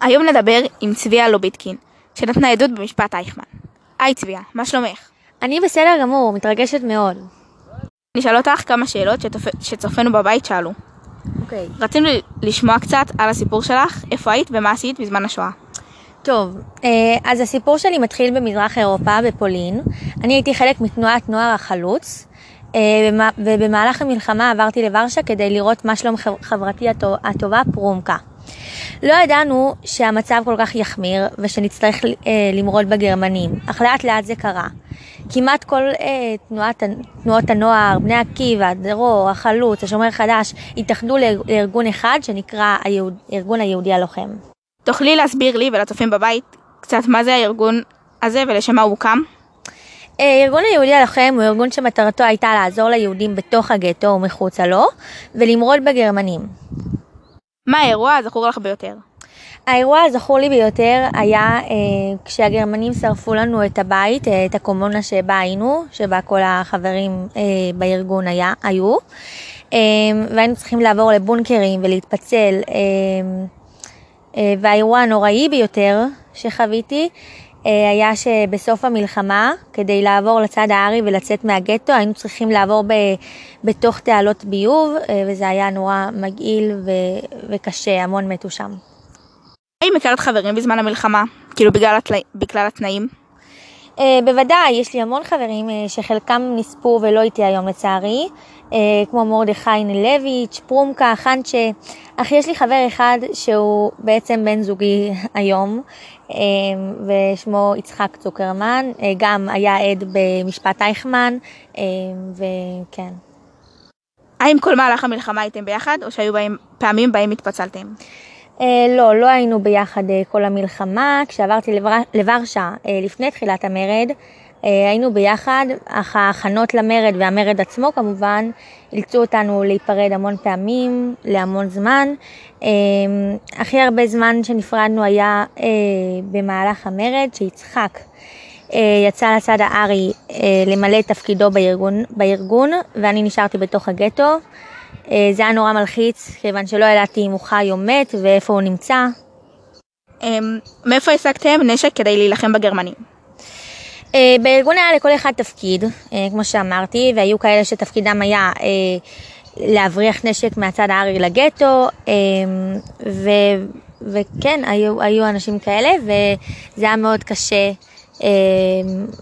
היום נדבר עם צביה לוביטקין, שנתנה עדות במשפט אייכמן. היי צביה, מה שלומך? אני בסדר גמור, מתרגשת מאוד. נשאל אותך כמה שאלות שצופ... שצופינו בבית שאלו. אוקיי. רצינו לשמוע קצת על הסיפור שלך, איפה היית ומה עשית בזמן השואה. טוב, אה, אז הסיפור שלי מתחיל במזרח אירופה, בפולין. אני הייתי חלק מתנועת נוער החלוץ, אה, ובמהלך המלחמה עברתי לוורשה כדי לראות מה שלום חברתי הטובה פרומקה. לא ידענו שהמצב כל כך יחמיר ושנצטרך אה, למרוד בגרמנים, אך לאט לאט זה קרה. כמעט כל אה, תנועת, תנועות הנוער, בני עקיבא, דרור, החלוץ, השומר החדש, התאחדו לארגון אחד שנקרא היהוד, ארגון היהודי הלוחם. תוכלי להסביר לי ולצופים בבית קצת מה זה הארגון הזה ולשם מה הוא הוקם? אה, ארגון היהודי הלוחם הוא ארגון שמטרתו הייתה לעזור ליהודים בתוך הגטו ומחוצה לו ולמרוד בגרמנים. מה האירוע הזכור לך ביותר? האירוע הזכור לי ביותר היה אה, כשהגרמנים שרפו לנו את הבית, אה, את הקומונה שבה היינו, שבה כל החברים אה, בארגון היה, היו, אה, והיינו צריכים לעבור לבונקרים ולהתפצל. אה, אה, והאירוע הנוראי ביותר שחוויתי היה שבסוף המלחמה, כדי לעבור לצד הארי ולצאת מהגטו, היינו צריכים לעבור ב, בתוך תעלות ביוב, אה, וזה היה נורא מגעיל ו, וקשה, המון מתו שם. האם הכרת חברים בזמן המלחמה? כאילו בגלל, התלי... בגלל התנאים? Uh, בוודאי, יש לי המון חברים uh, שחלקם נספו ולא איתי היום לצערי, uh, כמו מרדכי נלביץ', פרומקה, חנצ'ה, אך יש לי חבר אחד שהוא בעצם בן זוגי היום, ושמו יצחק צוקרמן, גם היה עד במשפט אייכמן, וכן. האם כל מהלך המלחמה הייתם ביחד, או שהיו בהם פעמים בהם התפצלתם? אה, לא, לא היינו ביחד אה, כל המלחמה. כשעברתי לבר... לוורשה אה, לפני תחילת המרד, אה, היינו ביחד, אך ההכנות למרד והמרד עצמו כמובן, אילצו אותנו להיפרד המון פעמים, להמון זמן. אה, הכי הרבה זמן שנפרדנו היה אה, במהלך המרד, שיצחק. אה, יצא לצד הארי אה, למלא את תפקידו בארגון, בארגון, ואני נשארתי בתוך הגטו. אה, זה היה נורא מלחיץ, כיוון שלא ידעתי אם הוא חי או מת ואיפה הוא נמצא. אמ, מאיפה השגתם נשק כדי להילחם בגרמנים? אה, בארגון היה לכל אחד תפקיד, אה, כמו שאמרתי, והיו כאלה שתפקידם היה להבריח נשק מהצד הארי לגטו, ו, וכן, היו, היו אנשים כאלה, וזה היה מאוד קשה,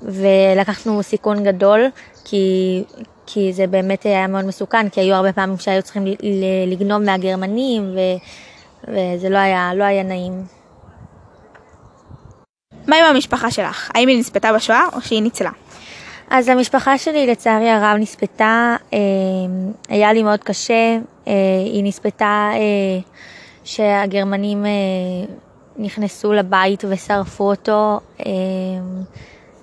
ולקחנו סיכון גדול, כי כי זה באמת היה מאוד מסוכן, כי היו הרבה פעמים שהיו צריכים לגנוב מהגרמנים, ו, וזה לא היה, לא היה נעים. מה עם המשפחה שלך? האם היא נספתה בשואה או שהיא ניצלה? אז המשפחה שלי לצערי הרב נספתה, אה, היה לי מאוד קשה, אה, היא נספתה אה, שהגרמנים אה, נכנסו לבית ושרפו אותו.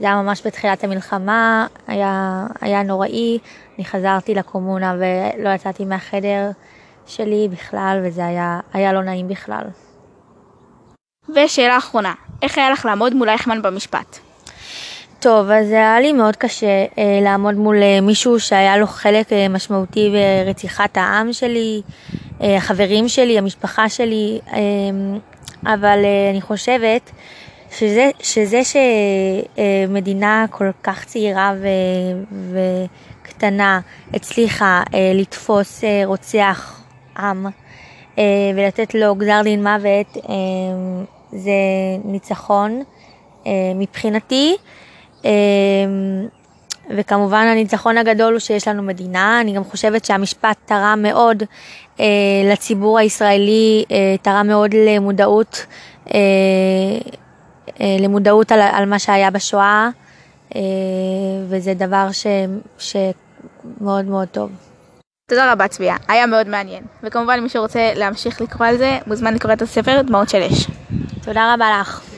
זה היה ממש בתחילת המלחמה, היה, היה נוראי. אני חזרתי לקומונה ולא יצאתי מהחדר שלי בכלל, וזה היה, היה לא נעים בכלל. ושאלה אחרונה, איך היה לך לעמוד מול אייכמן במשפט? טוב, אז היה לי מאוד קשה אה, לעמוד מול אה, מישהו שהיה לו חלק אה, משמעותי ברציחת העם שלי, אה, החברים שלי, המשפחה שלי, אה, אבל אה, אני חושבת שזה, שזה שמדינה כל כך צעירה ו, וקטנה הצליחה אה, לתפוס אה, רוצח עם אה, ולתת לו גזר דין מוות, זה ניצחון מבחינתי. וכמובן הניצחון הגדול הוא שיש לנו מדינה. אני גם חושבת שהמשפט תרם מאוד אה, לציבור הישראלי, אה, תרם מאוד למודעות אה, למודעות על, על מה שהיה בשואה, אה, וזה דבר ש, שמאוד מאוד טוב. תודה רבה צביה, היה מאוד מעניין. וכמובן מי שרוצה להמשיך לקרוא על זה, מוזמן לקרוא את הספר דמעות של אש. תודה רבה לך.